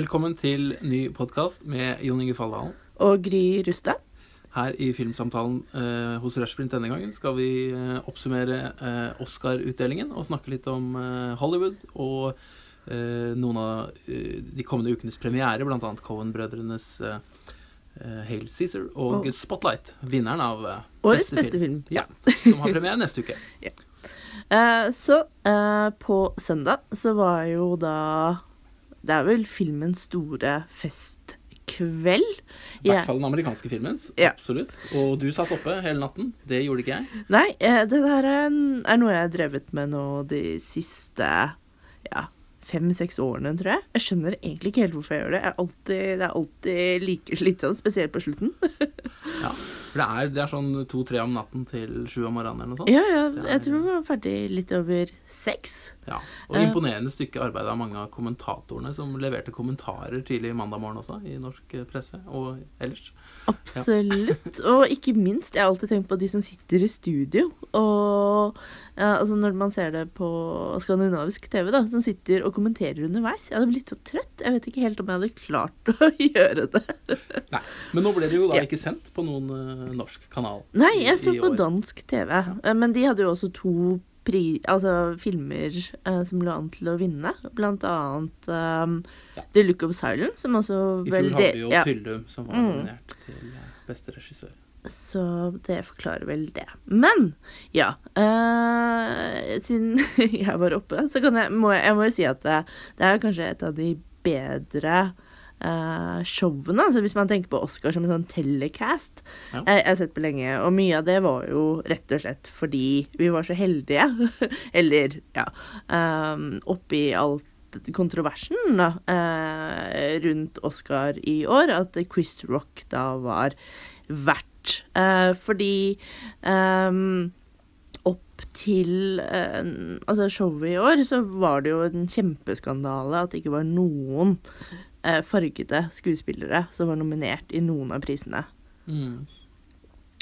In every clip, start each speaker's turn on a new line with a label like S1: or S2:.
S1: Velkommen til ny podkast med Jon Inge Falldalen.
S2: Og Gry Rustad.
S1: Her i Filmsamtalen eh, hos Rushprint denne gangen skal vi eh, oppsummere eh, Oscar-utdelingen og snakke litt om eh, Hollywood og eh, noen av eh, de kommende ukenes premiere, bl.a. Cohen-brødrenes Hail Cæsar og
S2: Og-
S1: Spotlight, vinneren av
S2: Årets beste film.
S1: Ja, som har premiere neste uke.
S2: Eh, så eh, på søndag så var jo da Det er vel filmens store festkveld.
S1: I hvert fall den amerikanske filmens.
S2: Ja.
S1: Absolutt. Og du satt oppe hele natten. Det gjorde ikke jeg.
S2: Nei, eh, det der er, er noe jeg har drevet med nå de siste ja, fem-seks årene, tror jeg. Jeg skjønner egentlig ikke helt hvorfor jeg gjør det. Jeg er alltid, det er alltid like slitsomt, spesielt på slutten.
S1: Ja. For det er, det er sånn to-tre om natten til sju om morgenen eller noe sånt.
S2: Ja, ja, jeg tror vi var ferdig litt over seks.
S1: Ja, og
S2: Eh.
S1: imponerende stykke arbeid av mange av kommentatorene som leverte kommentarer tidlig mandag morgen også, i norsk presse og ellers.
S2: Absolutt. Og ikke minst, jeg har alltid tenkt på de som sitter i studio. Og ja, altså når man ser det på skandinavisk TV, da, som sitter og kommenterer underveis. Jeg hadde blitt så trøtt. Jeg vet ikke helt om jeg hadde klart å gjøre det.
S1: Nei, Men nå ble det jo da ikke sendt på noen eh, norsk kanal.
S2: Nei,
S1: i-
S2: jeg så
S1: i
S2: på
S1: år.
S2: dansk TV. Ja. Men de hadde jo også to pri, altså filmer uh, som lå an til å vinne. Blant annet um,
S1: Ja.
S2: The Look of Silence, som også
S1: I fjor hadde vi jo
S2: ja.
S1: Tyldum, som var
S2: Mm.
S1: til eh, beste regissør.
S2: Så det forklarer vel det. Men ja uh, Siden jeg var oppe, så kan jeg, må jeg, jeg må jo si at det, det er kanskje et av de bedre eh, showene. Altså hvis man tenker på Oscar som en sånn telecast.
S1: Ja.
S2: Jeg, jeg har sett på lenge, og mye av det var jo rett og slett fordi vi var så heldige. Eller ja um, Oppi alt kontroversen da, uh, rundt Oscar i år, at Chris Rock da var verdt. Uh, fordi um, opp til eh, altså showet i år, så var det jo en kjempeskandale at det ikke var noen eh, fargede skuespillere som var nominert i noen av prisene.
S1: Mm.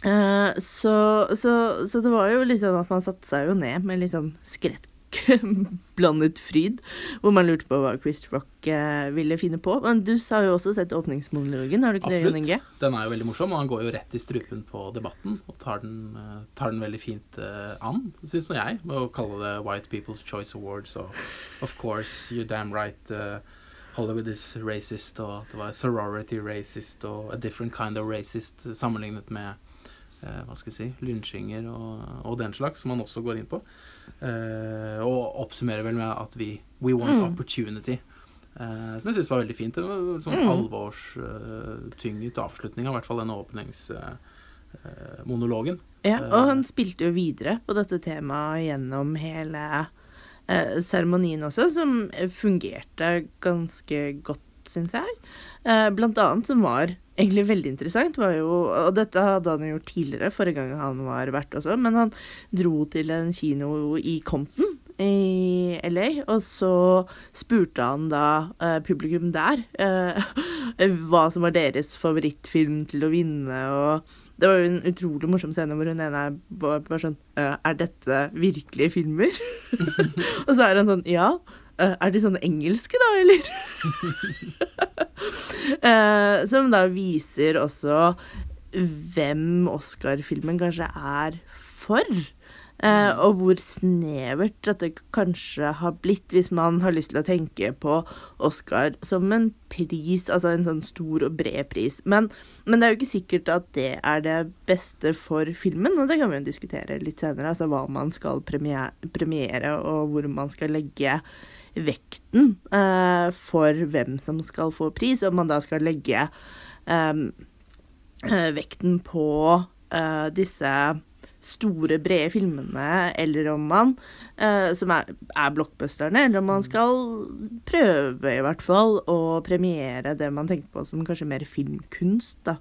S2: Eh, så, så, så det var jo litt sånn at man satte seg jo ned med litt sånn skrekkblandet fryd, hvor man lurte på hva Chris Rock eh, ville finne på. Men du har jo også sett åpningsmonologen, har du ikke det, Jon Inge?
S1: Absolutt. Den er jo veldig morsom, og han går jo rett i strupen på debatten og tar den, eh, tar den veldig fint eh, an, syns nå jeg, med å kalle det White People's Choice Awards og Of course, you're damn right. eh, Hollywood is racist, og det var sorority racist og a different kind of racist eh, sammenlignet med eh, hva skal jeg si, lynsjinger og, og den slags, som han også går inn på. Eh, og oppsummerer vel med at vi We want
S2: Mm.
S1: opportunity. Eh, som jeg syns var veldig fint. Det var en sånn
S2: Mm.
S1: alvorstynget avslutning av i hvert fall denne åpningsmonologen.
S2: Ja,
S1: Eh.
S2: og han spilte jo videre på dette temaet gjennom hele eh, seremonien også, som eh, fungerte ganske godt, syns jeg. Eh, blant annet som var egentlig veldig interessant, var jo Og dette hadde han jo gjort tidligere, forrige gang han var vert også, men han dro til en kino i Compton i LA, og så spurte han da eh, publikum der eh, hva som var deres favorittfilm til å vinne, og det var jo en utrolig morsom scene hvor hun ene var bare sånn «Eh, Er dette virkelige filmer? og så er han sånn Ja. «Eh, Er de sånne engelske, da, eller? Eh, som da viser også hvem Oscar-filmen kanskje er for. Eh, og hvor snevert dette kanskje har blitt, hvis man har lyst til å tenke på Oscar som en pris, altså en sånn stor og bred pris. Men, men det er jo ikke sikkert at det er det beste for filmen, og det kan vi jo diskutere litt senere. Altså hva man skal premiere, premiere og hvor man skal legge vekten eh, for hvem som skal få pris, om man da skal legge eh, eh, vekten på eh, disse store, brede filmene, eller om man, uh, som er, er blockbusterne, eller om man skal prøve i hvert fall å premiere det man tenker på som kanskje mer filmkunst, da.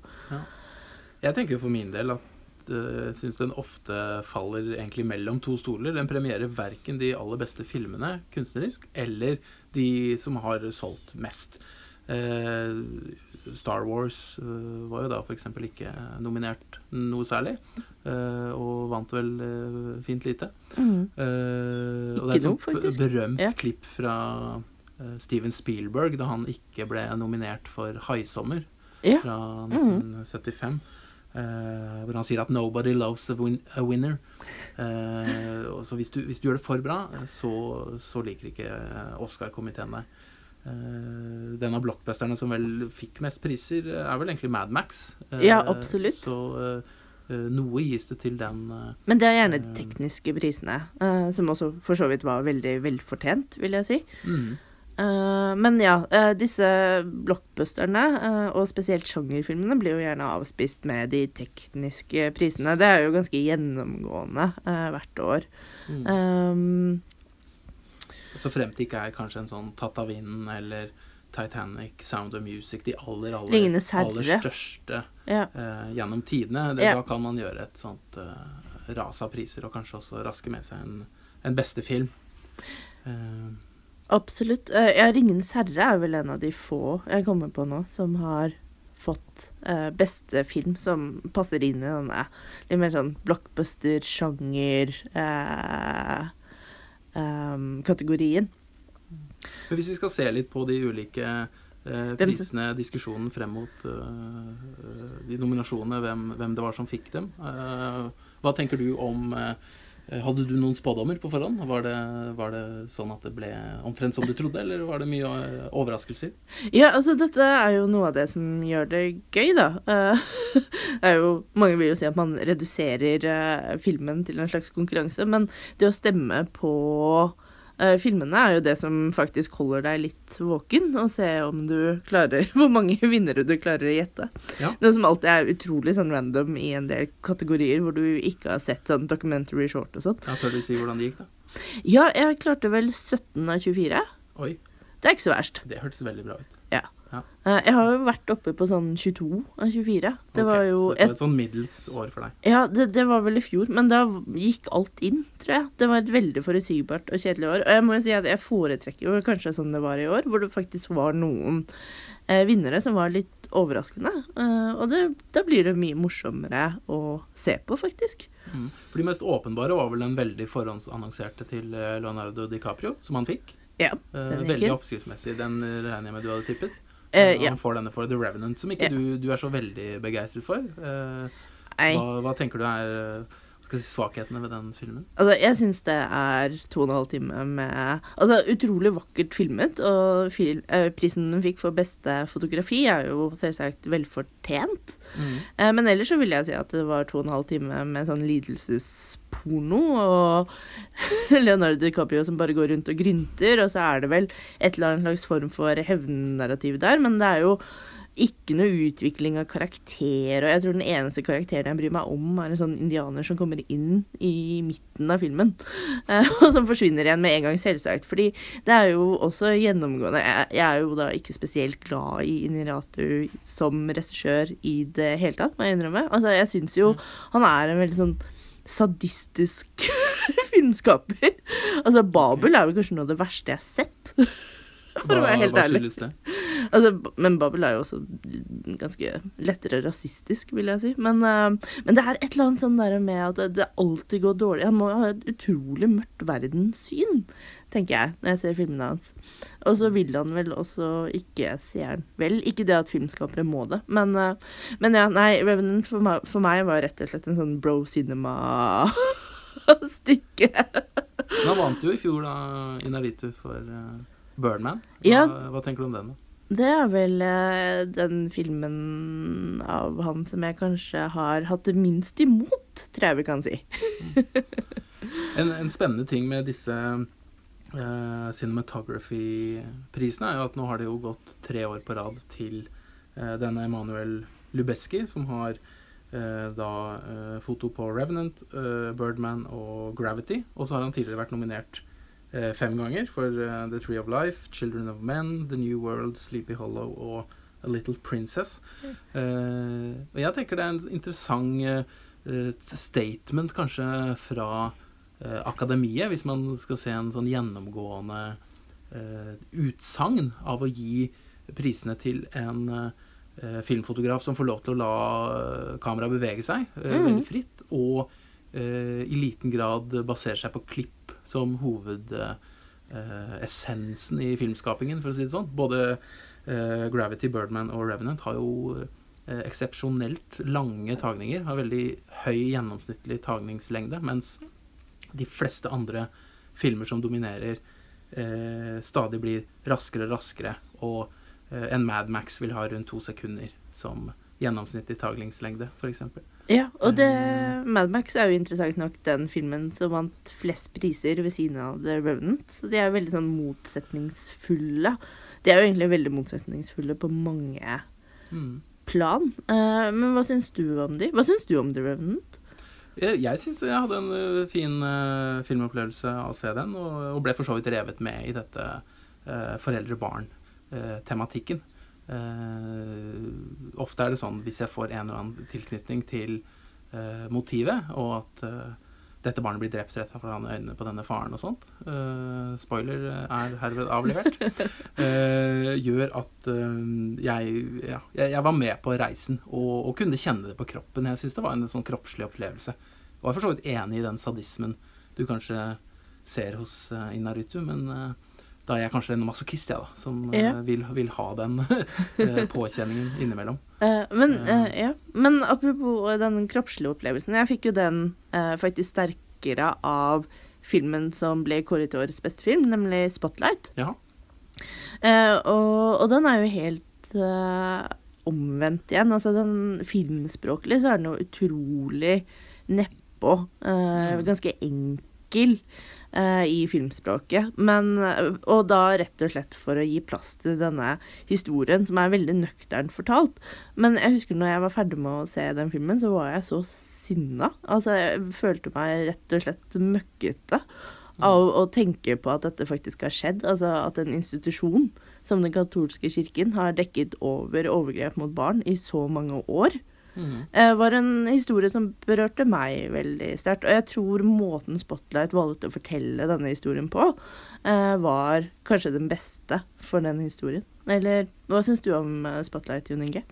S1: Jeg tenker for min del at jeg syns den ofte faller egentlig mellom to stoler. Den premierer verken de aller beste filmene kunstnerisk, eller de som har solgt mest. Eh, Star Wars eh, var jo da f.eks. ikke nominert noe særlig, eh, og vant vel fint lite.
S2: Mm.
S1: Eh, og det er et sånt berømt
S2: Ja.
S1: klipp fra Steven Spielberg da han ikke ble nominert for 'Haisommer'
S2: Ja.
S1: fra 1975. eh, hvor han sier at 'nobody loves a, win a winner'. Eh, og så hvis du, hvis du gjør det for bra, så, så liker ikke Oscar-komiteen deg. Eh, den av blockbusterne som vel fikk mest priser, er vel egentlig Mad Max. Eh,
S2: Ja, absolutt.
S1: Så eh, noe gis det til den.
S2: Men det er gjerne de tekniske prisene, som også for så vidt var veldig velfortjent, vil jeg si.
S1: mm.
S2: Men ja, disse blockbusterne, og spesielt sjangerfilmene, blir jo gjerne avspist med de tekniske prisene. Det er jo ganske gjennomgående hvert år.
S1: Mm.
S2: Um,
S1: Så frem til ikke er kanskje en sånn Tatt av vinden eller Titanic, Sound of Music, de aller, aller, aller største
S2: ja.
S1: uh, gjennom tidene. Det,
S2: Ja.
S1: Da kan man gjøre et sånt uh, ras av priser, og kanskje også raske med seg en, en beste film. Uh,
S2: Absolutt. Ja, 'Ringenes herre' er vel en av de få jeg kommer på nå som har fått beste film som passer inn i denne litt mer sånn blockbuster, sjanger em, kategorien.
S1: men hvis vi skal se litt på de ulike eh, prisene, diskusjonen frem mot eh, de nominasjonene, hvem, hvem det var som fikk dem. eh, hva tenker du om eh, Hadde du noen spådommer på forhånd? Var det, var det sånn at det ble omtrent som du trodde, eller var det mye eh, overraskelser?
S2: Ja, altså dette er jo noe av det som gjør det gøy, da. Eh, det er jo, mange vil jo si at man reduserer eh, filmen til en slags konkurranse, men det å stemme på eh, filmene er jo det som faktisk holder deg litt våken, og se om du klarer Hvor mange vinnere du klarer å gjette.
S1: Ja.
S2: Noe som alltid er utrolig sånn random i en del kategorier hvor du ikke har sett sånn documentary short og sånn.
S1: Ja, tør du si hvordan det gikk, da?
S2: Ja, jeg klarte vel 17 av 24.
S1: Oi,
S2: Det er ikke så verst.
S1: det hørtes veldig bra ut.
S2: Eh, Jeg har jo vært oppe på sånn 22 av 24. Det
S1: okay,
S2: var jo
S1: så det var
S2: et,
S1: et sånn middels år for deg.
S2: Ja, det, det var vel i fjor, men da gikk alt inn, tror jeg. Det var et veldig forutsigbart og kjedelig år. Og jeg må jo si at jeg foretrekker jo kanskje sånn det var i år, hvor det faktisk var noen eh, vinnere som var litt overraskende. Eh, og det, da blir det mye morsommere å se på, faktisk.
S1: Mm. For de mest åpenbare var vel den veldig forhåndsannonserte til eh, Leonardo DiCaprio, som han fikk.
S2: Ja,
S1: Eh,
S2: den gikk
S1: veldig oppskriftsmessig. Den regner jeg med du hadde tippet. Og
S2: ja.
S1: Han får denne for The Revenant, som ikke
S2: yeah.
S1: du, du er så veldig begeistret for.
S2: Uh,
S1: hva, hva tenker du er skal jeg si, svakhetene ved den filmen?
S2: Altså, jeg syns det er to og en halv time med Altså, utrolig vakkert filmet, og film, eh, prisen den fikk for beste fotografi, er jo selvsagt velfortjent. Eh, men ellers så vil jeg si at det var to og en halv time med sånn lidelsesporno, og Leonardo DiCaprio som bare går rundt og grynter, og så er det vel et eller annet slags form for hevnnarrativ der, men det er jo ikke noe utvikling av karakter, og jeg tror den eneste karakteren jeg bryr meg om, er en sånn indianer som kommer inn i midten av filmen, eh, og som forsvinner igjen med en gang, selvsagt. Fordi det er jo også gjennomgående Jeg, er jo da ikke spesielt glad i Iniratu som regissør i det hele tatt, må jeg innrømme. Altså, jeg syns jo han er en veldig sånn sadistisk filmskaper. Altså, Babel er vel kanskje noe av det verste jeg har sett. For å være helt
S1: hva
S2: ærlig.
S1: skyldes det?
S2: Altså, men Babel er jo også ganske lettere rasistisk, vil jeg si. Men, uh, men det er et eller annet sånn der med at det, det alltid går dårlig. Han må ha et utrolig mørkt verdenssyn, tenker jeg, når jeg ser filmene hans. Og så vil han vel også ikke seeren vel. Ikke det at filmskapere må det, men, uh, men ja, nei, Revenant for meg, for meg var rett og slett en sånn bro cinema-stykke.
S1: Men han vant jo i fjor, da, Inaritu, for uh, Birdman. Hva,
S2: Ja.
S1: hva tenker du om den, da?
S2: Det er vel eh, den filmen av han som jeg kanskje har hatt det minst imot, tror jeg vi kan si.
S1: En, en spennende ting med disse eh, cinematography-prisene er jo at nå har det jo gått tre år på rad til eh, denne Emanuel Lubeski, som har eh, da foto på Revenant, Birdman og Gravity. Og så har han tidligere vært nominert eh, fem ganger for uh, The Tree of Life, Children of Men, The New World, Sleepy Hollow og A Little Princess. Eh, og jeg tenker det er en interessant eh, statement kanskje fra eh, akademiet, hvis man skal se en sånn gjennomgående eh, utsagn av å gi prisene til en eh, filmfotograf som får lov til å la eh, kameraet bevege seg eh,
S2: Mhm.
S1: veldig fritt, og eh, i liten grad baserer seg på klipp som hovedessensen eh, i filmskapingen, for å si det sånn. Både eh, Gravity, Birdman og Revenant har jo eh, eksepsjonelt lange tagninger. Har veldig høy gjennomsnittlig tagningslengde, mens de fleste andre filmer som dominerer, eh, stadig blir raskere og raskere. Og eh, en Mad Max vil ha rundt to sekunder som gjennomsnittlig taglingslengde, f.eks.
S2: Ja, og det
S1: Eh.
S2: Mad Max er jo interessant nok den filmen som vant flest priser ved siden av The Revenant. Så de er veldig sånn motsetningsfulle. De er jo egentlig veldig motsetningsfulle på mange
S1: Mm.
S2: plan. Uh, men hva syns du om de? Hva syns du om The Revenant?
S1: Jeg, jeg syns jeg hadde en fin uh, filmopplevelse av å se den, og, og ble for så vidt revet med i dette uh, foreldre-barn-tematikken. Ofte er det sånn hvis jeg får en eller annen tilknytning til eh, motivet, og at eh, dette barnet blir drept rett foran øynene på denne faren og sånt. Uh, spoiler er herved avlevert. Uh, gjør at uh, jeg, ja, jeg, jeg var med på reisen og, og kunne kjenne det på kroppen. Jeg syns det var en sånn kroppslig opplevelse. Og jeg er for så vidt enig i den sadismen du kanskje ser hos Inarutu, men eh, da er jeg kanskje en masochist, jeg, da, som eh,
S2: Ja.
S1: vil, vil ha den eh, påkjenningen innimellom.
S2: Eh, men,
S1: Ja.
S2: ja. men apropos den kroppslige opplevelsen. Jeg fikk jo den faktisk sterkere av filmen som ble kåret til årets beste film, nemlig 'Spotlight'.
S1: Ja.
S2: Og, og den er jo helt uh, omvendt igjen. Altså den filmspråklig så er den jo utrolig nedpå. Uh,
S1: Mm.
S2: Ganske enkel i filmspråket. Men, eh, og da rett og slett for å gi plass til denne historien, som er veldig nøkternt fortalt. Men jeg husker når jeg var ferdig med å se den filmen, så var jeg så sinna. Altså, jeg følte meg rett og slett møkkete av å tenke på at dette faktisk har skjedd. Altså at en institusjon som den katolske kirken har dekket over overgrep mot barn i så mange år,
S1: Mhm.
S2: eh, var en historie som berørte meg veldig sterkt. Og jeg tror måten Spotlight valgte å fortelle denne historien på, eh, var kanskje den beste for den historien. Eller hva syns du om eh, Spotlight, Jon Inge?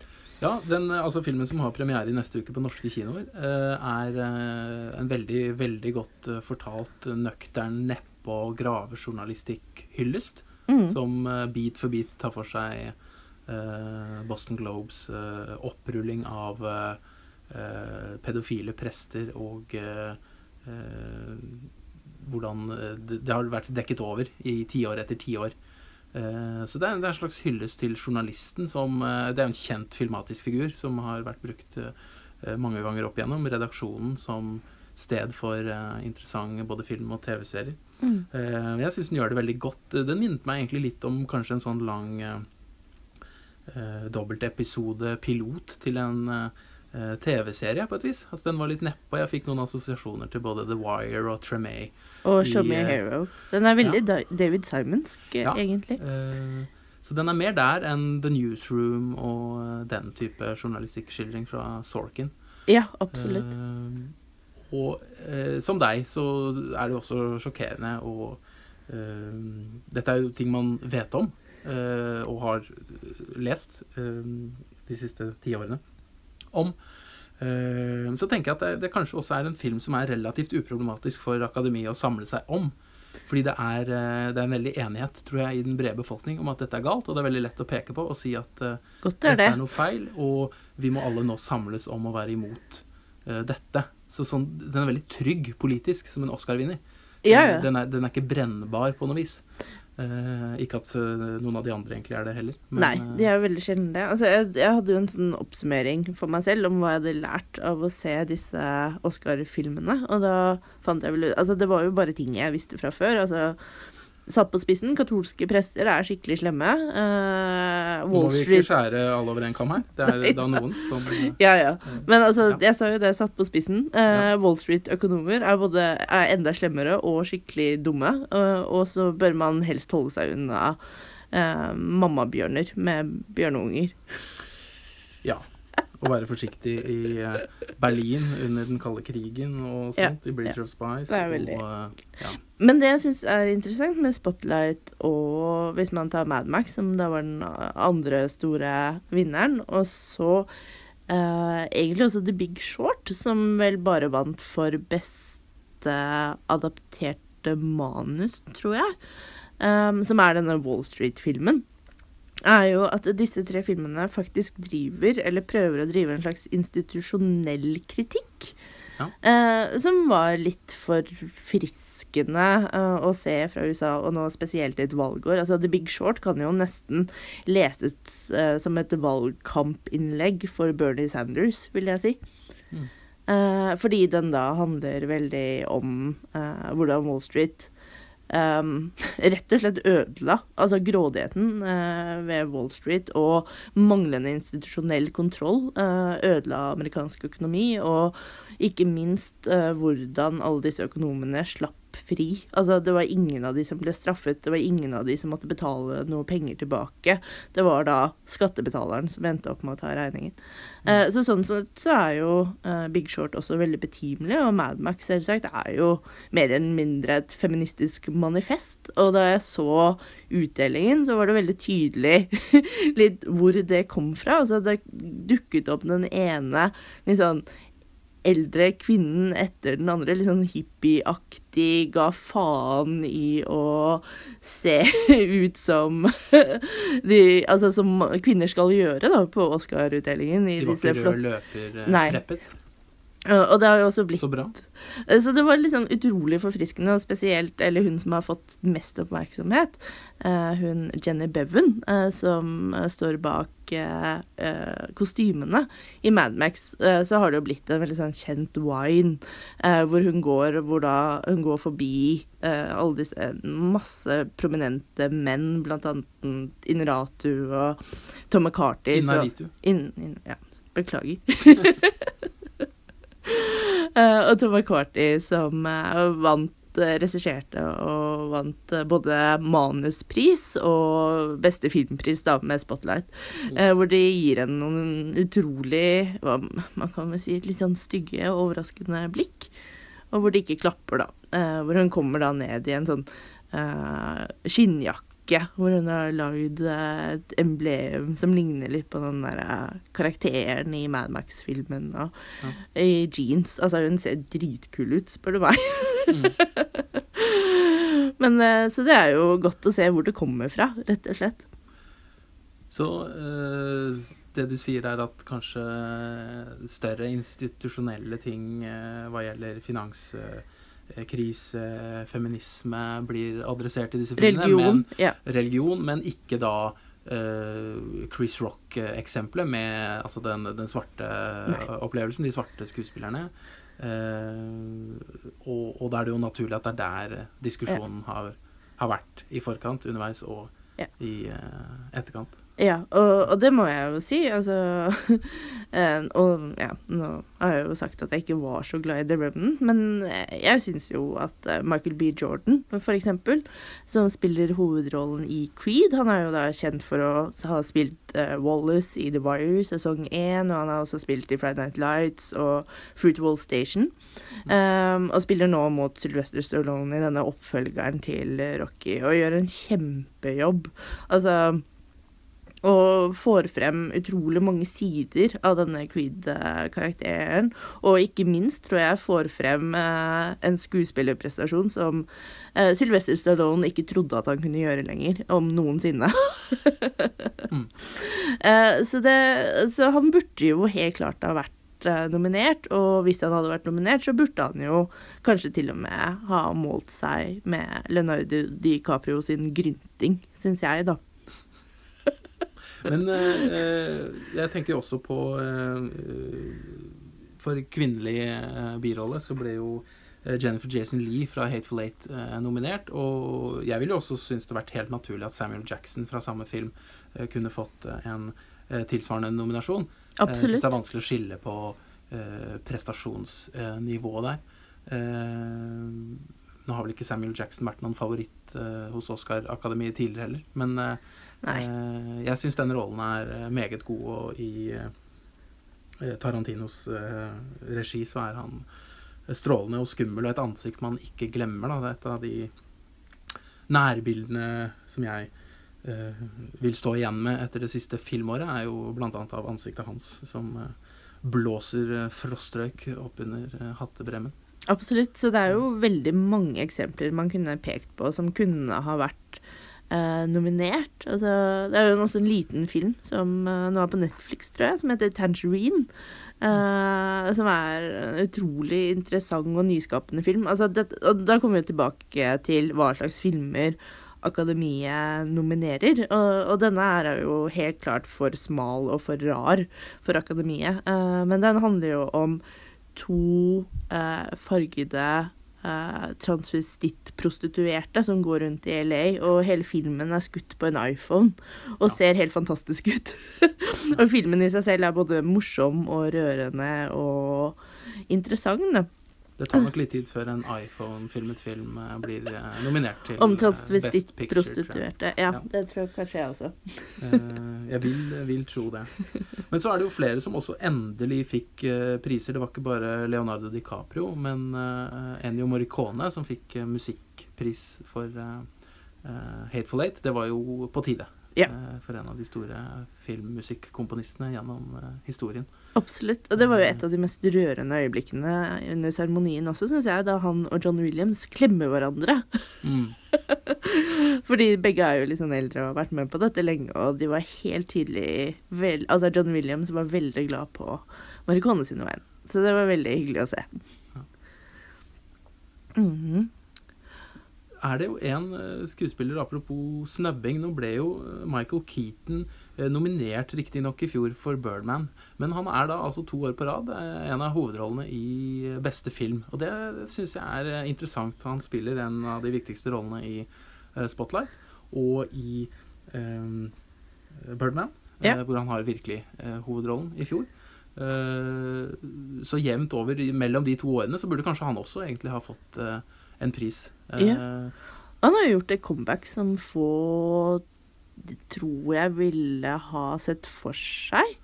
S1: Ja, den altså, filmen som har premiere i neste uke på norske kinoer, er en veldig, veldig godt fortalt, nøktern, neppe- og gravejournalistikk-hyllest,
S2: Mm.
S1: som bit for bit tar for seg Boston Globes eh, opprulling av eh, eh, pedofile prester og eh, eh, hvordan eh, det, det har vært dekket over i tiår etter tiår. Eh, så det er, en slags hyllest til journalisten som eh, Det er en kjent filmatisk figur som har vært brukt eh, mange ganger opp igjennom. Redaksjonen som sted for interessante interessant både film og TV-serier.
S2: Mm.
S1: Eh, jeg syns den gjør det veldig godt. Den minnet meg egentlig litt om kanskje en sånn lang eh, eh, dobbeltepisode pilot til en eh, TV-serie, på et vis. Altså Den var litt neppe, og jeg fikk noen assosiasjoner til både The Wire og Tremay.
S2: Og Show Me a
S1: eh,
S2: Hero. Den er veldig ja. David Simonsk, eh,
S1: Ja.
S2: egentlig.
S1: Eh, så den er mer der enn The Newsroom og eh, den type journalistikkskildring fra Sorkin.
S2: Ja, absolutt.
S1: Eh, og eh, som deg, så er det jo også sjokkerende og Dette er jo ting man vet om og har lest eh, de siste ti årene om. Eh, så tenker jeg at det, det kanskje også er en film som er relativt uproblematisk for akademiet å samle seg om. Fordi det er, eh, det er en veldig enighet, tror jeg, i den brede befolkning om at dette er galt. Og det er veldig lett å peke på og si at eh,
S2: Godt er
S1: dette
S2: det.
S1: er noe feil, og vi må alle nå samles om å være imot eh, dette. Så sånn, den er veldig trygg politisk, som en Oscar-vinner.
S2: Ja, ja.
S1: Den, den er ikke brennbar på noe vis. Eh, ikke at eh, noen av de andre egentlig er det heller. men,
S2: Nei,
S1: eh,
S2: de er veldig sjelden det. Altså, jeg, jeg hadde jo en sånn oppsummering for meg selv om hva jeg hadde lært av å se disse Oscar-filmene. Og da fant jeg vel ut Altså, det var jo bare ting jeg visste fra før. Altså, satt på spissen, katolske prester er skikkelig slemme. Eh,
S1: Nå må vi ikke skjære alle over en kam her. Det er da noen som eh,
S2: Ja, ja. Men altså,
S1: Ja.
S2: jeg sa jo det satt på spissen. Eh, Wall Street-økonomer er både er enda slemmere og skikkelig dumme. Uh, og så bør man helst holde seg unna uh, mammabjørner med bjørneunger.
S1: Ja. Å være forsiktig i eh, Berlin under den kalde krigen og
S2: Ja,
S1: sånt. I Bridge of Spice.
S2: Det veldig
S1: og, eh, ja.
S2: Men det jeg syns er interessant med Spotlight og hvis man tar Mad Max, som da var den andre store vinneren, og så eh, egentlig også The Big Short, som vel bare vant for beste adapterte manus, tror jeg. um, som er denne Wall Street-filmen, er jo at disse tre filmene faktisk driver, eller prøver å drive en slags institusjonell kritikk.
S1: Ja.
S2: eh, som var litt forfriskende eh, å se fra USA, og nå spesielt i et valgår. Altså, The Big Short kan jo nesten leses eh, som et valgkampinnlegg for Bernie Sanders, vil jeg si.
S1: Mm.
S2: Eh, fordi den da handler veldig om eh, hvordan Wall Street um, rett og slett ødela altså grådigheten uh, ved Wall Street og manglende institusjonell kontroll uh, ødela amerikansk økonomi, og ikke minst uh, hvordan alle disse økonomene slapp fri. Altså, det var ingen av de som ble straffet, det var ingen av de som måtte betale noe penger tilbake. Det var da skattebetaleren som endte opp med å ta regningen. Eh, så sånn sett så er jo eh, Big Short også veldig betimelig, og Mad Max selvsagt er jo mer eller mindre et feministisk manifest. Og da jeg så utdelingen, så var det veldig tydelig litt hvor det kom fra. Altså, det dukket opp den ene litt sånn eldre kvinnen etter den andre, litt sånn hippieaktig, ga faen i å se ut som de Altså som kvinner skal gjøre da på Oscar-utdelingen.
S1: De var ikke rød løper eh,
S2: Nei.
S1: preppet.
S2: Ja, Og det har jo også blitt
S1: Så bra.
S2: Eh, Så det var liksom utrolig forfriskende, og spesielt eller hun som har fått mest oppmerksomhet, eh, hun Jenny Bevan, eh, som står bak kostymene i Mad Max, så har det jo blitt en veldig sånn kjent wine, hvor hun går, hvor da hun går forbi alle disse masse prominente menn, blant annet Inratu og Tom McCarthy. så-
S1: Inaritu.
S2: In, inn, ja, beklager. Eh, og Tom McCarty som eh, vant uh, regisserte og vant eh, både manuspris og beste filmpris da, med Spotlight. eh, hvor de gir henne noen utrolig hva man kan vel si, litt sånn stygge og overraskende blikk. Og hvor de ikke klapper, da. Eh, hvor hun kommer da ned i en sånn uh, skinnjakke. Hvor hun har lagd eh, et emblem som ligner litt på den der eh, karakteren i Mad Max-filmen. Og
S1: Ja.
S2: i jeans. Altså, hun ser dritkul ut, spør du meg.
S1: Mm.
S2: Men eh, Så det er jo godt å se hvor det kommer fra, rett og slett.
S1: Så eh, det du sier er at kanskje større institusjonelle ting eh, hva gjelder finanskrise, feminisme, blir adressert i disse filmene.
S2: Religion. Ja.
S1: Men, religion, men ikke da uh, Chris Rock-eksempelet med altså den, den svarte
S2: Nei.
S1: opplevelsen, de svarte skuespillerne. Uh, og, og da er det jo naturlig at det er der diskusjonen har, har vært i forkant, underveis og
S2: Ja.
S1: i uh, etterkant.
S2: Ja, og, og det må jeg jo si. Altså eh, Og ja, nå har jeg jo sagt at jeg ikke var så glad i The Revenant, men eh, jeg syns jo at eh, Michael B. Jordan, for eksempel, som spiller hovedrollen i Creed Han er jo da kjent for å ha spilt uh, Wallace i The Wire sesong 1, og han har også spilt i Friday Night Lights og Fruitwall Station. Um, og spiller nå mot Sylvester Stallone i denne oppfølgeren til Rocky, og gjør en kjempejobb. Altså og får frem utrolig mange sider av denne Creed-karakteren. Og ikke minst tror jeg får frem eh, en skuespillerprestasjon som eh, Sylvester Stallone ikke trodde at han kunne gjøre lenger, om noensinne.
S1: Mm.
S2: eh, så, det, så han burde jo helt klart ha vært eh, nominert, og hvis han hadde vært nominert, så burde han jo kanskje til og med ha målt seg med Leonardo DiCaprio sin grynting, syns jeg, da.
S1: Men eh, eh, jeg tenker også på eh, For kvinnelig birolle så ble jo Jennifer Jason Lee fra Hateful Eight eh, nominert. Og jeg ville jo også synes det vært helt naturlig at Samuel Jackson fra samme film eh, kunne fått en eh, tilsvarende nominasjon. Absolutt. Jeg syns det er vanskelig å skille på prestasjonsnivået der. Eh, nå har vel ikke Samuel Jackson vært noen favoritt hos Oscar-akademiet tidligere heller, men
S2: Nei.
S1: Eh, jeg syns denne rollen er eh, meget god, og i eh, Tarantinos regi så er han strålende og skummel, og et ansikt man ikke glemmer. Da. Det er et av de nærbildene som jeg vil stå igjen med etter det siste filmåret, er jo annet av ansiktet hans som blåser frostrøyk opp under eh, hattebremmen.
S2: Absolutt. Så det er jo veldig mange eksempler man kunne pekt på som kunne ha vært eh, nominert. Altså, det er jo også en liten film som eh, nå er på Netflix, tror jeg, som heter Tangerine. eh, som er en utrolig interessant og nyskapende film. Altså, det, og da kommer vi tilbake til hva slags filmer Akademiet nominerer. Og, og denne er jo helt klart for smal og for rar for Akademiet. Eh, men den handler jo om to eh, fargede eh, transvestittprostituerte som går rundt i LA, og hele filmen er skutt på en iPhone og
S1: Ja.
S2: ser helt fantastisk ut. og filmen i seg selv er både morsom og rørende og interessant.
S1: Det tar nok litt tid før en iPhone-filmet film eh, blir eh, nominert til
S2: Om
S1: eh, Best Picture.
S2: transvestittprostituerte. Ja,
S1: Ja.
S2: det tror jeg kanskje jeg også.
S1: Jeg vil, vil tro det. Men så er det jo flere som også endelig fikk priser. Det var ikke bare Leonardo DiCaprio, men Ennio Morricone som fikk musikkpris for Hateful Eight. Det var jo på tide.
S2: Ja.
S1: eh, for en av de store filmmusikkomponistene gjennom eh, historien.
S2: Absolutt. Og det var jo et av de mest rørende øyeblikkene under seremonien også, syns jeg, da han og John Williams klemmer hverandre.
S1: Mm.
S2: Fordi begge er jo litt sånn eldre og har vært med på dette lenge, og de var helt tydelig vel, Altså, John Williams var veldig glad på Marikone sine veien. Så det var veldig hyggelig å se. Mhm.
S1: Er det jo en eh, skuespiller, apropos snubbing Nå ble jo eh, Michael Keaton eh, nominert riktignok i fjor for Birdman, men han er da altså to år på rad en av hovedrollene i beste film. Og det syns jeg er interessant. Han spiller en av de viktigste rollene i Spotlight og i um, Birdman,
S2: Ja.
S1: hvor han har virkelig hovedrollen i fjor. Så jevnt over mellom de to årene så burde kanskje han også egentlig ha fått eh, en pris. Ja.
S2: Han har gjort et comeback som få tror jeg ville ha sett for seg.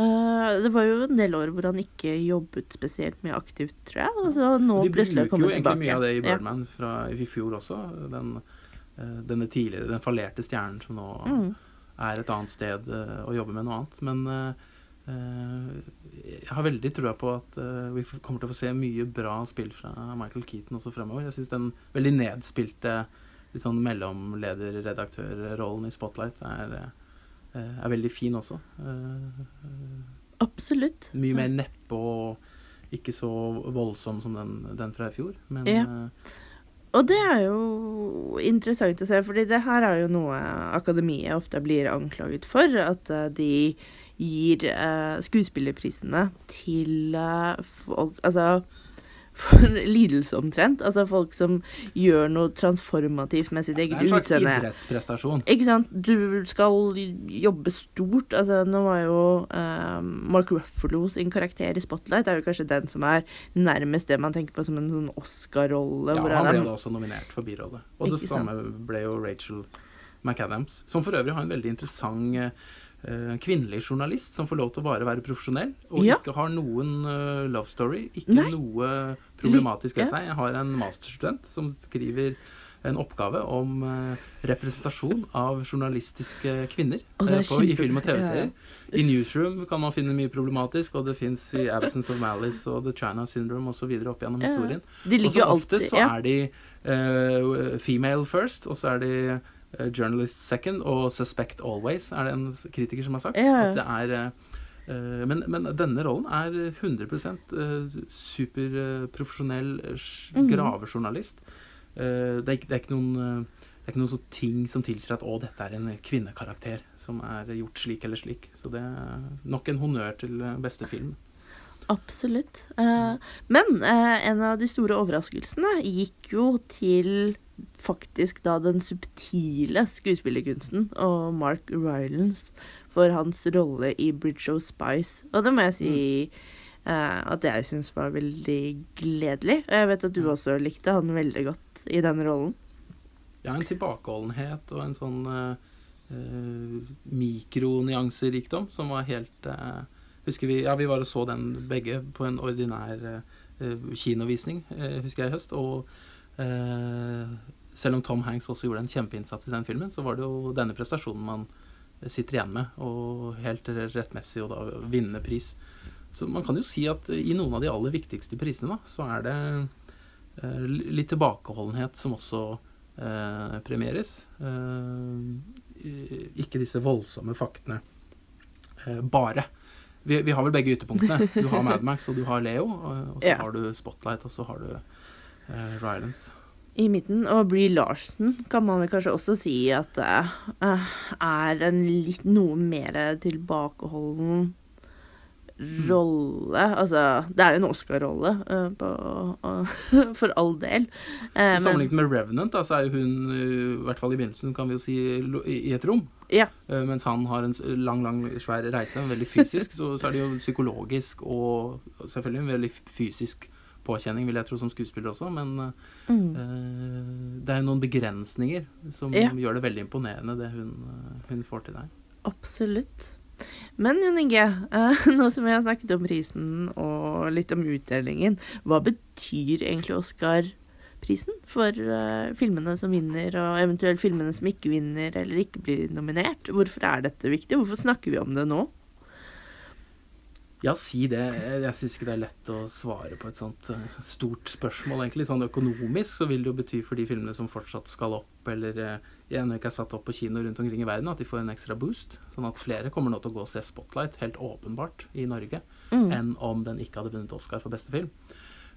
S2: Eh, det var jo en del år hvor han ikke jobbet spesielt mye aktivt, tror jeg. Og så nå
S1: De
S2: plutselig har
S1: bruker jo egentlig mye av det i
S2: Ja.
S1: Birdman fra i fjor også. Den, eh, denne tidligere, den fallerte stjernen som nå
S2: Mm.
S1: er et annet sted å jobbe med noe annet. Men eh, eh, jeg har veldig trua på at eh, vi kommer til å få se mye bra spill fra Michael Keaton også fremover. Jeg syns den veldig nedspilte litt sånn mellomleder-redaktørrollen i Spotlight er, eh, er veldig fin også. Eh,
S2: Absolutt.
S1: mye mer neppe og ikke så voldsom som den, den fra i fjor. Men
S2: Ja.
S1: eh,
S2: Og det er jo interessant å se, fordi det her er jo noe akademiet ofte blir anklaget for. At eh, de gir eh, skuespillerprisene til eh, folk Altså for lidelse omtrent. Altså folk som gjør noe transformativt med sitt
S1: det er en slags
S2: utseende.
S1: idrettsprestasjon.
S2: Ikke sant? Du skal jobbe stort. Altså, nå var jo uh, Mark Ruffalo sin karakter i Spotlight er jo kanskje den som er nærmest det man tenker på som en sånn Oscar-rolle.
S1: Ja, han ble jo også nominert for birolle. Og det samme ble jo Rachel McAdams, som for øvrig har en veldig interessant eh, kvinnelig journalist som får lov til å bare være profesjonell, og
S2: Ja.
S1: ikke har noen eh, love story, ikke
S2: Nei.
S1: noe problematisk ved seg. Jeg har en masterstudent som skriver en oppgave om eh, representasjon av journalistiske kvinner
S2: er
S1: eh, på, i film og TV-serier.
S2: ja.
S1: I Newsroom kan man finne mye problematisk, og det fins i Absence of Malice og The China Syndrome osv. opp gjennom historien. Og så ofte så er de uh, female first, og så er de eh, journalist second, og suspect always, er det en kritiker som har sagt.
S2: Ja.
S1: At det er eh, eh, men, men denne rollen er 100 uh, superprofesjonell
S2: Mhm.
S1: gravejournalist. Eh, det, er ikke, det er noen eh, det er ikke noen ting som tilsier at å, dette er en kvinnekarakter som er gjort slik eller slik. Så det er nok en honnør til eh, beste film.
S2: Absolutt. Eh, men eh, en av de store overraskelsene gikk jo til faktisk da den subtile skuespillerkunsten og Mark Rylance for hans rolle i Bridge of Spice. Og det må jeg si eh, at jeg syns var veldig gledelig. Og jeg vet at du også likte han veldig godt i den rollen.
S1: Ja, en tilbakeholdenhet og en sånn uh, mikronyanserikdom som var helt eh, Husker vi Ja, vi var og så den begge på en ordinær eh, kinovisning, eh, husker jeg i høst. Og eh, selv om Tom Hanks også gjorde en kjempeinnsats i den filmen, så var det jo denne prestasjonen man sitter igjen med, og helt rettmessig og da vinnende pris. Så man kan jo si at i noen av de aller viktigste prisene, da, så er det eh, litt tilbakeholdenhet som også eh, premieres. Eh, ikke disse voldsomme faktene eh, bare. Vi, vi, har vel begge ytterpunktene. Du har Madmax og du har Leo, og, så
S2: Ja.
S1: har du Spotlight, og så har du uh, Rylance.
S2: I midten. Og Bree Larsen kan man kanskje også si at det er en litt noe mer tilbakeholden rolle. Altså, det er jo en Oscar-rolle uh, for all del. Uh,
S1: Sammenlignet med Revenant, da, så er hun, uh, i hvert fall i begynnelsen, kan vi jo si, i i et rom.
S2: Ja,
S1: Uh, mens han har en lang, lang, svær reise, veldig fysisk, så, så er det jo psykologisk og selvfølgelig en veldig fysisk påkjenning, vil jeg tro, som skuespiller også, men uh,
S2: mm,
S1: uh, det er jo noen begrensninger som
S2: Ja.
S1: gjør det veldig imponerende, det hun, hun får til der.
S2: absolutt. Men Jon Inge, uh, nå som vi har snakket om prisen og litt om utdelingen, hva betyr egentlig Oscar-prisen for uh, filmene som vinner, og eventuelt filmene som ikke vinner eller ikke blir nominert? Hvorfor er dette viktig? Hvorfor snakker vi om det nå?
S1: Ja, si det. Jeg, syns ikke det er lett å svare på et sånt uh, stort spørsmål, egentlig. Sånn økonomisk så vil det jo bety for de filmene som fortsatt skal opp, eller ennå ikke er satt opp på kino rundt omkring i verden, at de får en ekstra boost. Sånn at flere kommer nå til å gå og se Spotlight, helt åpenbart, i Norge,
S2: Mm.
S1: enn om den ikke hadde vunnet Oscar for beste film.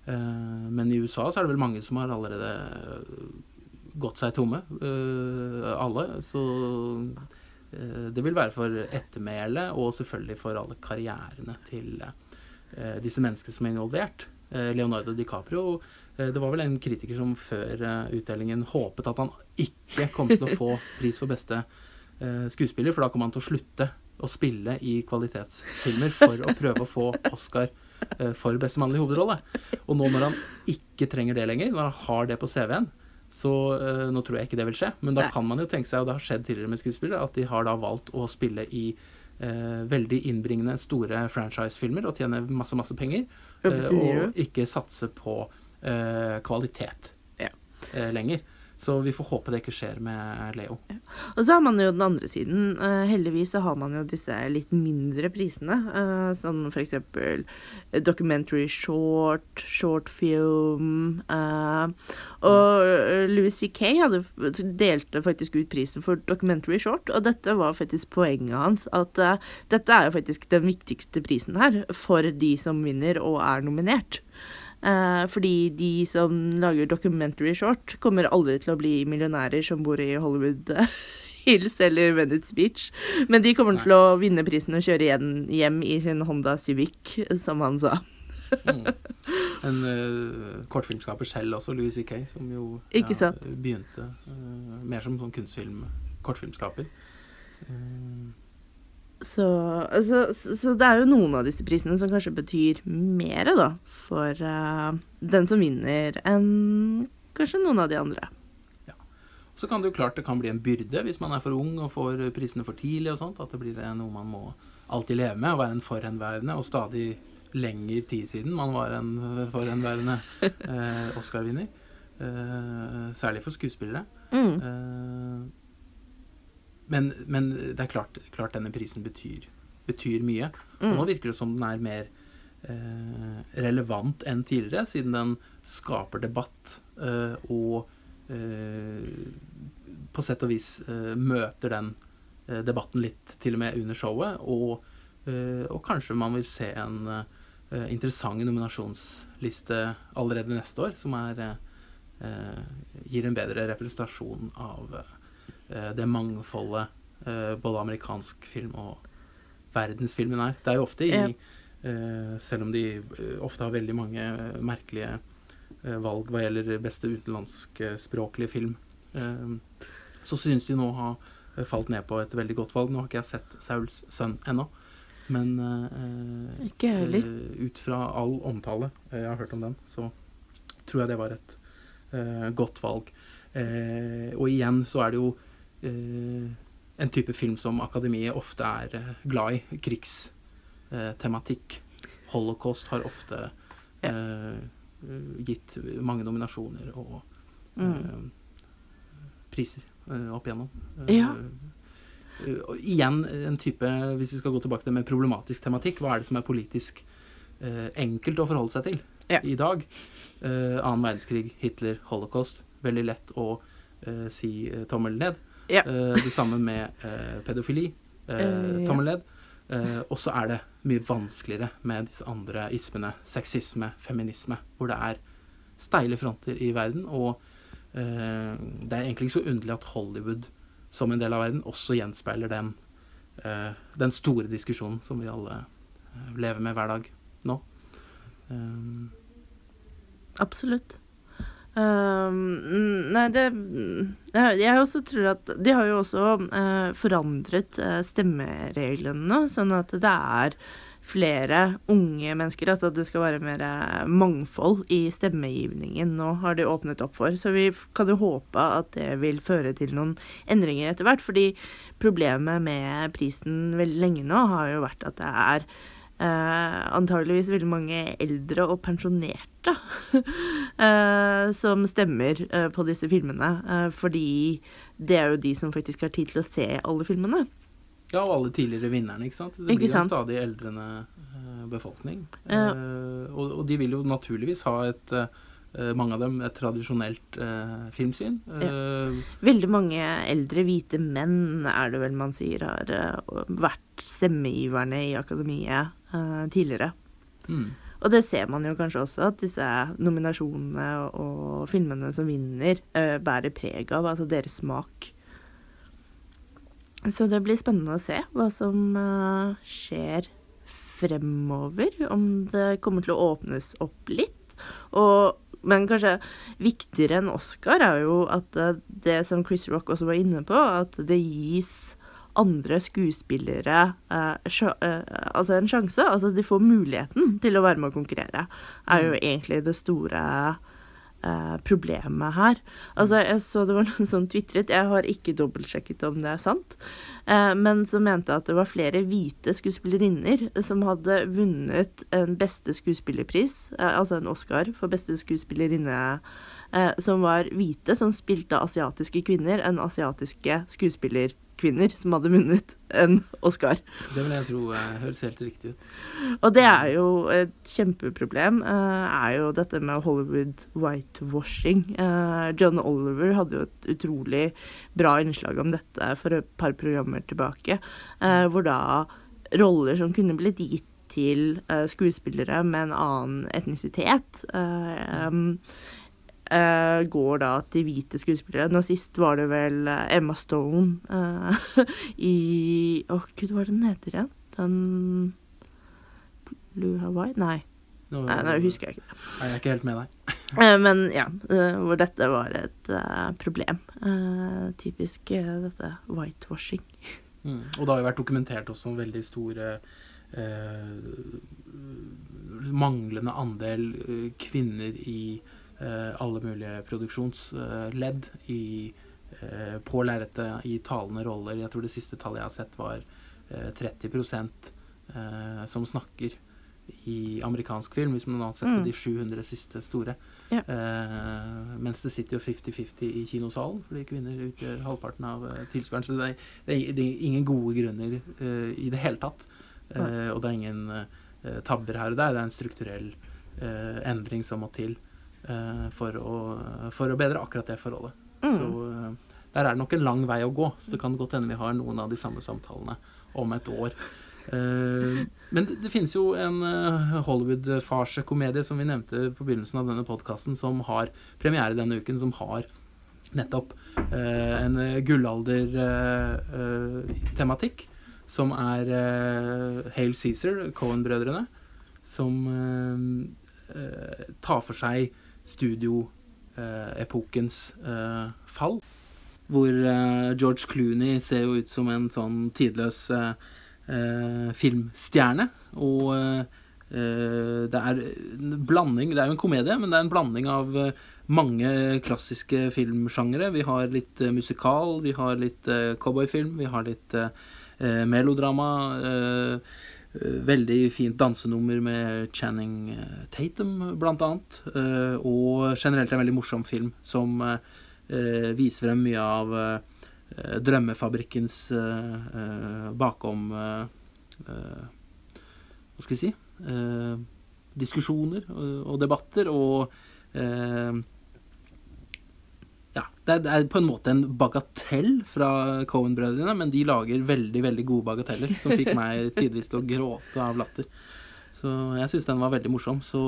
S1: Uh, men i USA så er det vel mange som har allerede gått seg tomme. Uh, alle. Så Eh, Det vil være for ettermælet, og selvfølgelig for alle karrierene til eh, disse menneskene som er involvert. Eh, Leonardo DiCaprio eh, Det var vel en kritiker som før eh, utdelingen håpet at han ikke kom til å få pris for beste eh, skuespiller, for da kom han til å slutte å spille i kvalitetsfilmer for å prøve å få Oscar eh, for beste mannlige hovedrolle. Og nå når han ikke trenger det lenger, når han har det på CV-en, så eh, nå tror jeg ikke det vil skje, men da
S2: Nei.
S1: kan man jo tenke seg, og det har skjedd tidligere med skuespillere, at de har da valgt å spille i eh, veldig innbringende store franchise-filmer og tjene masse, masse penger, eh, og ikke satse på eh, kvalitet
S2: Ja.
S1: eh, lenger. Så vi får håpe det ikke skjer med Leo.
S2: Og så har man jo den andre siden. Eh, heldigvis så har man jo disse litt mindre prisene. eh, sånn for eksempel eh, documentary short, short film. og Louis C.K. delte faktisk ut prisen for documentary short, og dette var faktisk poenget hans. At dette er jo faktisk den viktigste prisen her for de som vinner og er nominert. Eh, fordi de som lager documentary short, kommer aldri til å bli millionærer som bor i Hollywood eh, Hills eller Venice Beach. Men de kommer
S1: Nei.
S2: til å vinne prisen og kjøre igjen hjem i sin Honda Civic, som han sa.
S1: Mm. En uh, kortfilmskaper selv også, Louis C.K., som jo
S2: sant?
S1: begynte uh, mer som sånn kunstfilm-kortfilmskaper. Eh,
S2: Så, så, så det er jo noen av disse prisene som kanskje betyr mer da, for uh, den som vinner, enn kanskje noen av de andre.
S1: Så kan det jo klart det kan bli en byrde hvis man er for ung og får prisene for tidlig og sånt. At det blir noe man må alltid leve med og være en forhenværende og stadig lenger tid siden man var en forhenværende uh, Oscar-vinner. Uh, særlig for skuespillere.
S2: Mm.
S1: Men, men det er klart, klart denne prisen betyr, betyr mye. Og nå
S2: Mm.
S1: virker det som den er mer eh, relevant enn tidligere, siden den skaper debatt eh, og eh, på sett og vis eh, møter den eh, debatten litt til og med under showet. Og, eh, og kanskje man vil se en interessant nominasjonsliste allerede neste år, som er, gir en bedre representasjon av eh, det mangfoldet eh, både amerikansk film og verdensfilmen er. Det er jo ofte i eh, Selv om de eh, ofte har veldig mange eh, merkelige eh, valg hva gjelder beste utenlandskspråklige film, eh, så synes de nå å ha eh, falt ned på et veldig godt valg. Nå har ikke jeg sett Sauls sønn ennå, men eh, eh, ut fra all omtale eh, jeg har hørt om den, så tror jeg det var et eh, godt valg. Eh, og igjen så er det jo eh, en type film som akademiet ofte er eh, glad i. Krigstematikk. Holocaust har ofte
S2: Ja.
S1: eh, gitt mange nominasjoner og
S2: Mm.
S1: eh, priser uh, opp igjennom.
S2: Ja.
S1: Eh, igjen en type, hvis vi skal gå tilbake til det med problematisk tematikk, hva er det som er politisk eh, enkelt å forholde seg til
S2: Ja.
S1: i dag? Eh, annen verdenskrig, Hitler, holocaust. Veldig lett å eh, si eh, tommel ned.
S2: Ja.
S1: Eh, det samme med eh, pedofili. Eh,
S2: ja.
S1: tommel. Eh, og så er det mye vanskeligere med disse andre ismene. Sexisme, feminisme, hvor det er steile fronter i verden. Og det er egentlig ikke så underlig at Hollywood som en del av verden også gjenspeiler den, den store diskusjonen som vi alle lever med hver dag nå.
S2: Absolutt. Um, nei, det jeg, også tror at De har jo også uh, forandret uh, stemmereglene sånn at det er flere unge mennesker. Altså at det skal være mer eh, mangfold i stemmegivningen. Nå har de åpnet opp for. Så vi kan jo håpe at det vil føre til noen endringer etter hvert. Fordi problemet med prisen veldig lenge nå har jo vært at det er eh, antageligvis veldig mange eldre og pensjonerte eh, som stemmer eh, på disse filmene. Eh, fordi det er jo de som faktisk har tid til å se alle filmene.
S1: ja, og alle tidligere vinnerne, ikke sant. Det blir jo en stadig eldrende eh, befolkning. Eh, og, og de vil jo naturligvis ha et mange av dem et tradisjonelt eh, filmsyn. Ja.
S2: Veldig mange eldre hvite menn er det vel man sier har vært stemmegiverne i akademiet eh, tidligere.
S1: mm.
S2: Og det ser man jo kanskje også, at disse nominasjonene og filmene som vinner, uh, bærer preg av, altså deres smak. Så det blir spennende å se hva som uh, skjer fremover. Om det kommer til å åpnes opp litt. Og, men kanskje viktigere enn Oscar er jo at det som Chris Rock også var inne på, at det gis andre skuespillere uh, altså en sjanse. Altså de får muligheten til å være med å konkurrere. Er jo egentlig det store eh, problemet her. Altså Jeg så det var noen som tvitret, jeg har ikke dobbeltsjekket om det er sant, men som mente at det var flere hvite skuespillerinner som hadde vunnet en beste skuespillerpris, altså en Oscar for beste skuespillerinne. Som var hvite, som spilte asiatiske kvinner, enn asiatiske skuespillerkvinner som hadde vunnet en Oscar.
S1: Det vil jeg tro eh, høres helt riktig ut.
S2: Og det er jo et kjempeproblem, eh, er jo dette med Hollywood whitewashing. Eh, John Oliver hadde jo et utrolig bra innslag om dette for et par programmer tilbake, eh, hvor da roller som kunne blitt gitt til eh, skuespillere med en annen etnisitet, eh, eh, går da til hvite skuespillere. Nå sist var det vel eh, Emma Stone eh, i Å, gud, hva er det den heter igjen? Den Blue Hawaii? Nei.
S1: Nå,
S2: Nei, nå husker jeg ikke.
S1: Nei, jeg er ikke helt med deg.
S2: Eh, Men ja, eh, hvor dette var et eh, problem. Eh, typisk eh, dette whitewashing.
S1: Mm. Og det har jo vært dokumentert også en veldig stor eh, manglende andel eh, kvinner i eh, alle mulige produksjonsledd i, eh, på lerretet i talende roller. Jeg tror det siste tallet jeg har sett, var eh, 30 eh, som snakker i amerikansk film, hvis man har sett
S2: Mm.
S1: på de 700 siste store.
S2: Ja.
S1: Eh, mens det sitter jo 50-50 i kinosalen, fordi kvinner utgjør halvparten av eh, tilskueren. Så det er, det, er, det er ingen gode grunner eh, i det hele tatt. Eh, og det er ingen eh, tabber her og der. Det er en strukturell eh, endring som må til eh, for, å, for å bedre akkurat det forholdet.
S2: Mm.
S1: Så eh, der er det nok en lang vei å gå. Så det kan godt hende vi har noen av de samme samtalene om et år. Eh, men det, finnes jo en Hollywood-farsekomedie som vi nevnte på begynnelsen av denne podkasten, som har premiere denne uken, som har nettopp eh, en gullalder-tematikk, som er Hale Cæsar, Cohen-brødrene, som eh, eh, tar for seg studioepokens eh, fall. Hvor eh, George Clooney ser jo ut som en sånn tidløs eh, eh, filmstjerne. Og det er en blanding Det er jo en komedie, men det er en blanding av mange klassiske filmsjangere. Vi har litt musikal, vi har litt cowboyfilm, vi har litt melodrama. Eh, veldig fint dansenummer med Channing eh, Tatum, blant annet. eh, og generelt en veldig morsom film som viser frem mye av Drømmefabrikkens bakom Hva skal vi si Diskusjoner og, debatter og ja, det er, det er på en måte en bagatell fra Cohen-brødrene, men de lager veldig veldig gode bagateller som fikk meg tidvis til å gråte av latter. Så jeg syns den var veldig morsom. Så,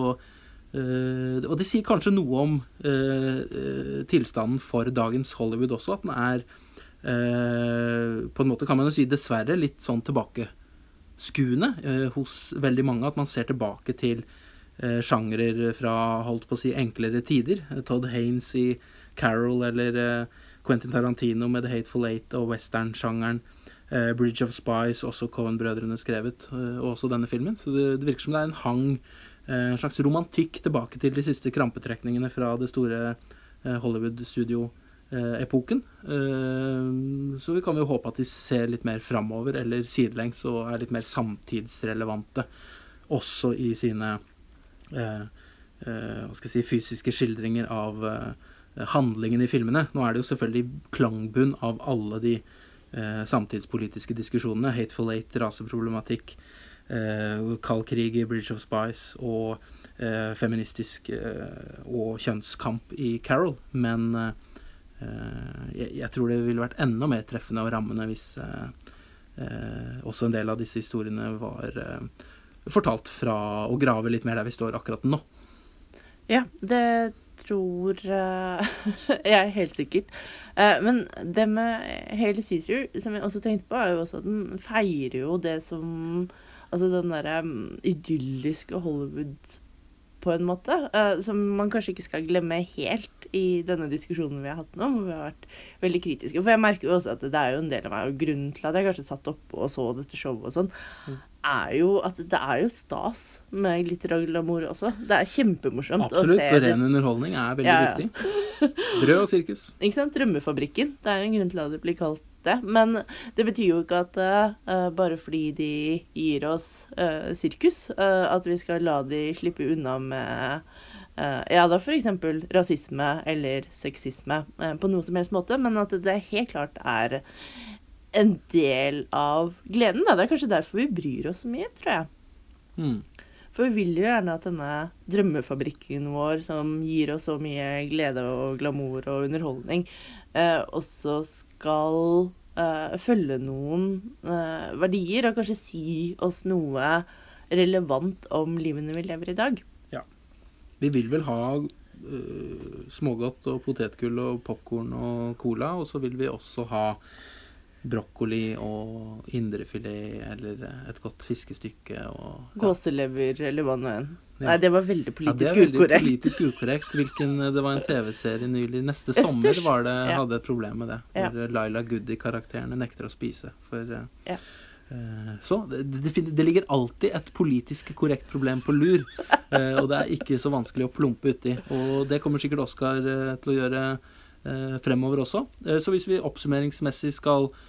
S1: øh, og det sier kanskje noe om øh, tilstanden for dagens Hollywood også, at den er øh, På en måte kan man jo si dessverre litt sånn tilbakeskuende øh, hos veldig mange. At man ser tilbake til sjangrer fra holdt på å si enklere tider. Todd Haines i Carol eller uh, Quentin Tarantino med The Hateful Eight og western-sjangeren. Uh, Bridge of Spies, også Cohen-brødrene skrevet, uh, og også denne filmen. Så det, det, virker som det er en hang, en slags romantikk tilbake til de siste krampetrekningene fra det store Hollywood-studio-epoken. så vi kan jo håpe at de ser litt mer framover, eller sidelengs, og er litt mer samtidsrelevante også i sine hva skal jeg si, fysiske skildringer av handlingen i filmene. Nå er det jo selvfølgelig klangbunn av alle de eh, samtidspolitiske diskusjonene. Hateful Eight, raseproblematikk, eh, kald krig i Bridge of Spice og eh, feministisk eh, og kjønnskamp i Carol. Men eh, jeg, jeg, tror det ville vært enda mer treffende og rammende hvis eh, også en del av disse historiene var fortalt fra å grave litt mer der vi står akkurat nå.
S2: Ja, det tror uh, Jeg er helt sikkert. Uh, men det med Hailey Cæsar, som jeg også tenkte på, er jo også at den feirer jo det som Altså den derre um, idylliske Hollywood på en måte. Uh, som man kanskje ikke skal glemme helt i denne diskusjonen vi har hatt nå, hvor vi har vært veldig kritiske. For jeg merker jo også at det er jo en del av meg, og grunnen til at jeg kanskje satt oppe og så dette showet og sånn, mm er jo at det er jo stas med glitter og mor også. Det er kjempemorsomt
S1: Absolutt, å se. Ren underholdning er veldig ja, ja. viktig. Brød og sirkus.
S2: Ikke sant. Drømmefabrikken. Det er en grunn til at det blir kalt det. Men det betyr jo ikke at uh, bare fordi de gir oss uh, sirkus, uh, at vi skal la de slippe unna med ja, da f.eks. rasisme eller sexisme på noe som helst måte, men at det helt klart er en del av gleden. Da. Det er kanskje derfor vi bryr oss så mye, tror jeg. Mm. For vi vil jo gjerne at denne drømmefabrikken vår, som gir oss så mye glede og glamour og underholdning, eh, også skal uh, følge noen uh, verdier og kanskje si oss noe relevant om livene vi lever i dag.
S1: Ja. Vi vil vel ha uh, smågodt og potetgull og popkorn og cola, og så vil vi også ha brokkoli og indrefilet eller et godt fiskestykke. Og,
S2: ja. Gåselever eller hva nå enn. Ja. Nei, det var veldig politisk
S1: ja, det er veldig ukorrekt. politisk ukorrekt. Hvilken, det var en TV-serie nylig. Neste Østers. sommer var det, hadde et problem med det. Hvor Laila Goody-karakterene nekter å spise. For, uh, så det, det, det, ligger alltid et politisk korrekt problem på lur. Og det er ikke så vanskelig å plumpe uti. Og det kommer sikkert Oscar uh, til å gjøre fremover også. så hvis vi oppsummeringsmessig skal Eh,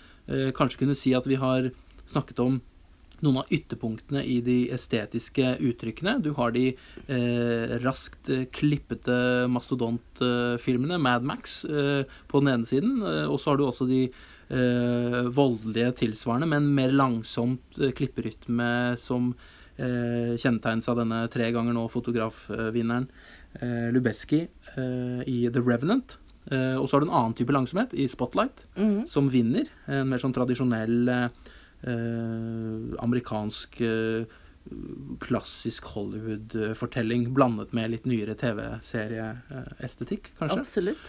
S1: kanskje kunne si at vi har snakket om noen av ytterpunktene i de estetiske uttrykkene. Du har de eh, raskt eh, klippete mastodontfilmene, Mad Max, eh, på den ene siden. Eh, og så har du også de eh, voldelige tilsvarende, men mer langsomt klipperytme som kjennetegnes av denne tre ganger nå fotografvinneren Lubeski i The Revenant. Uh, og så har du en annen type langsomhet i Spotlight, mm. som vinner. En mer sånn tradisjonell uh, amerikansk uh, klassisk Hollywood-fortelling blandet med litt nyere TV-serieestetikk, kanskje.
S2: Absolutt.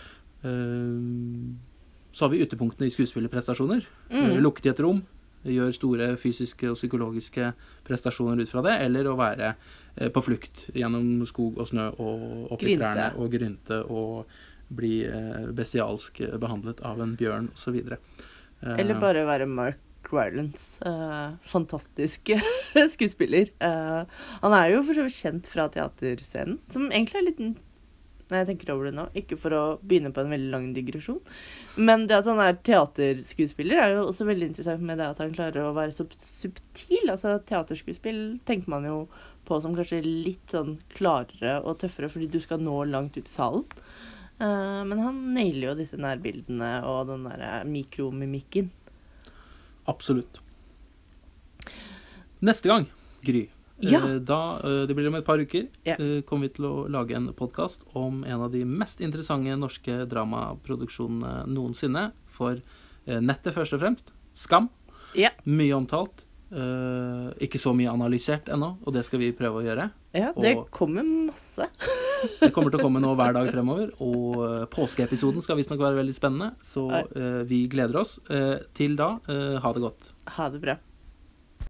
S1: så har vi ytterpunktene i skuespillerprestasjoner. Mm. Lukket i et rom, gjør store fysiske og psykologiske prestasjoner ut fra det, eller å være på flukt gjennom skog og snø og opp i trærne og grynte og bli eh, bestialsk behandlet av en bjørn osv.
S2: Eller eh, bare være Mark Rylance. Uh, fantastisk skuespiller. Uh, han er jo for så vidt kjent fra teaterscenen, som egentlig er litt når jeg tenker over det nå, ikke for å begynne på en veldig lang digresjon. Men det at han er teaterskuespiller, er jo også veldig interessant med det at han klarer å være så subtil. Altså teaterskuespill tenker man jo på som kanskje litt sånn klarere og tøffere fordi du skal nå langt ut i salen. Uh, men han nailer jo disse nærbildene og den derre mikromimikken.
S1: Absolutt. Neste gang, Gry,
S2: Ja.
S1: Eh, Da, eh, det blir om et par uker,
S2: Ja.
S1: eh, kommer vi til å lage en podkast om en av de mest interessante norske dramaproduksjonene noensinne. For eh, nettet, først og fremst. Skam.
S2: Ja.
S1: Mye omtalt. Eh, ikke så mye analysert ennå, og det skal vi prøve å gjøre.
S2: Ja, det
S1: Og-
S2: kommer masse.
S1: Det kommer til å komme nå hver dag fremover, og eh, påskeepisoden skal visstnok være veldig spennende, så eh, vi gleder oss. Til da, ha det godt.
S2: Ha det bra.